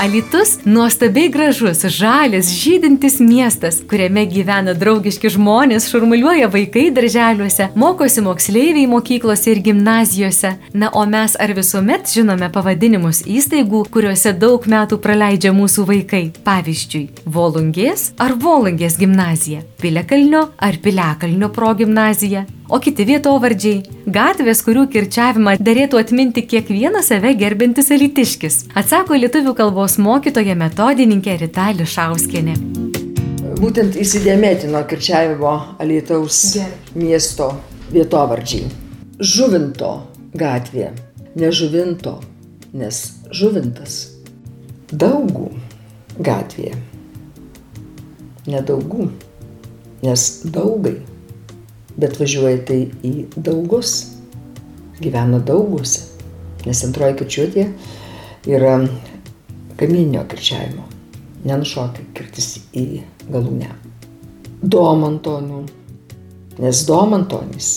Alitus - nuostabiai gražus, žalias, žydintis miestas, kuriame gyvena draugiški žmonės, šurmuliuoja vaikai darželiuose, mokosi moksleiviai mokyklose ir gimnazijose. Na, o mes ar visuomet žinome pavadinimus įstaigų, kuriuose daug metų praleidžia mūsų vaikai. Pavyzdžiui, Volungės ar Volungės gimnazija, Pilekalnio ar Pilekalnio progymnazija, o kiti vietovardžiai - gatvės, kurių kirčiavimą dėrėtų atminti kiekvieną save gerbintis elitiškis, atsako lietuvių kalbos mokytoja metodininkė Rita Lišauskienė. Būtent įsidėmėtino kirčiavimo Alitaus miesto vietovardžiai. Žuvinto gatvė, ne žuvinto, nes žuvintas. Daugų gatvė, nedaugų, nes daugai bet važiuoja tai į daugus, gyvena dauguose, nes antroji kirčiuotė yra kamieninio kirčiavimo, nenušokia kirtis į galūnę. Domantonių, nes Domantonis,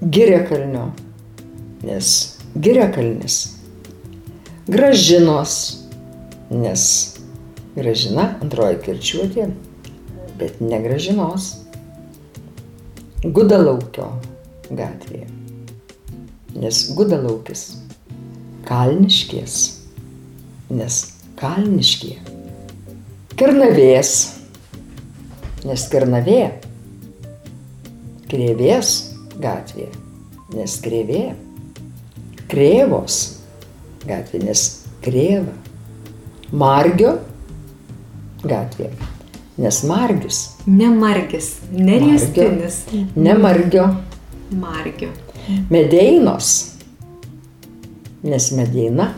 Girekalnio, nes Girekalnis, Gražinos, nes Gražina antroji kirčiuotė, bet ne Gražinos. Gudalaukio gatvėje. Nes Gudalaukis Kalniškės, nes Kalniškė. Kernavės, nes Kernavė. Krėvės gatvė, nes Krėvė. Krėvos gatvė, nes Krėva. Margio gatvė, nes Margis. Ne margis, ne riestinis. Ne margio. Medeinos, nes medeina.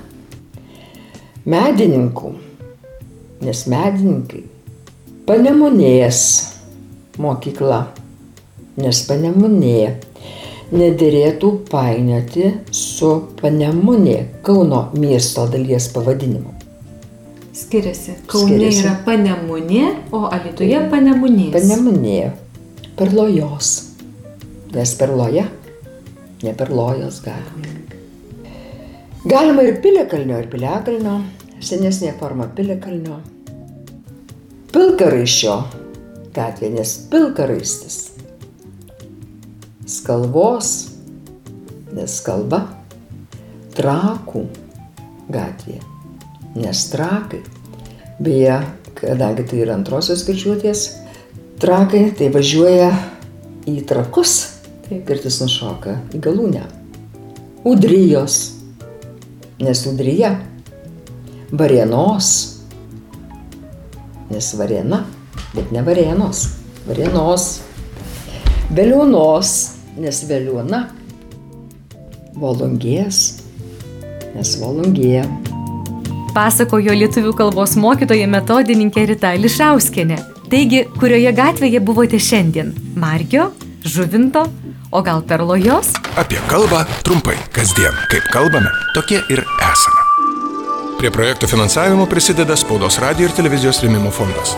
Medininkų, nes medininkai. Panemunės mokykla, nes panemunė. Nederėtų painioti su panemunė Kauno miesto dalies pavadinimu. Skiriasi. Kaune Skiriasi. yra panemunė, o Alitoje panemunės. Panemunė. Perlojos. Nes perloja, ne perlojos galima. Galima ir piliakalnio, ir piliakalnio. Senesnė forma piliakalnio. Pilkaraiščio gatvė, nes pilkaraistis. Skalvos, nes kalba. Trakų gatvė, nes trakai. Beje, kadangi tai yra antrosios kirčiuotės, trakai tai važiuoja į trakus. Taip. Kirtis nušoka į galūnę. Udrijos, nes udryje. Varienos, nes variena, bet ne varienos. Varienos. Veliuonos, nes veliuona. Volungės, nes volungė. Pasakojo lietuvių kalbos mokytoja metodininkė Rita Lišauskienė. Taigi, kurioje gatvėje buvote šiandien? Margio, Žuvinto, o gal Perlojos? Apie kalbą trumpai, kasdien. Kaip kalbame, tokie ir esame. Prie projektų finansavimo prisideda Spaudos radio ir televizijos rėmimo fondas.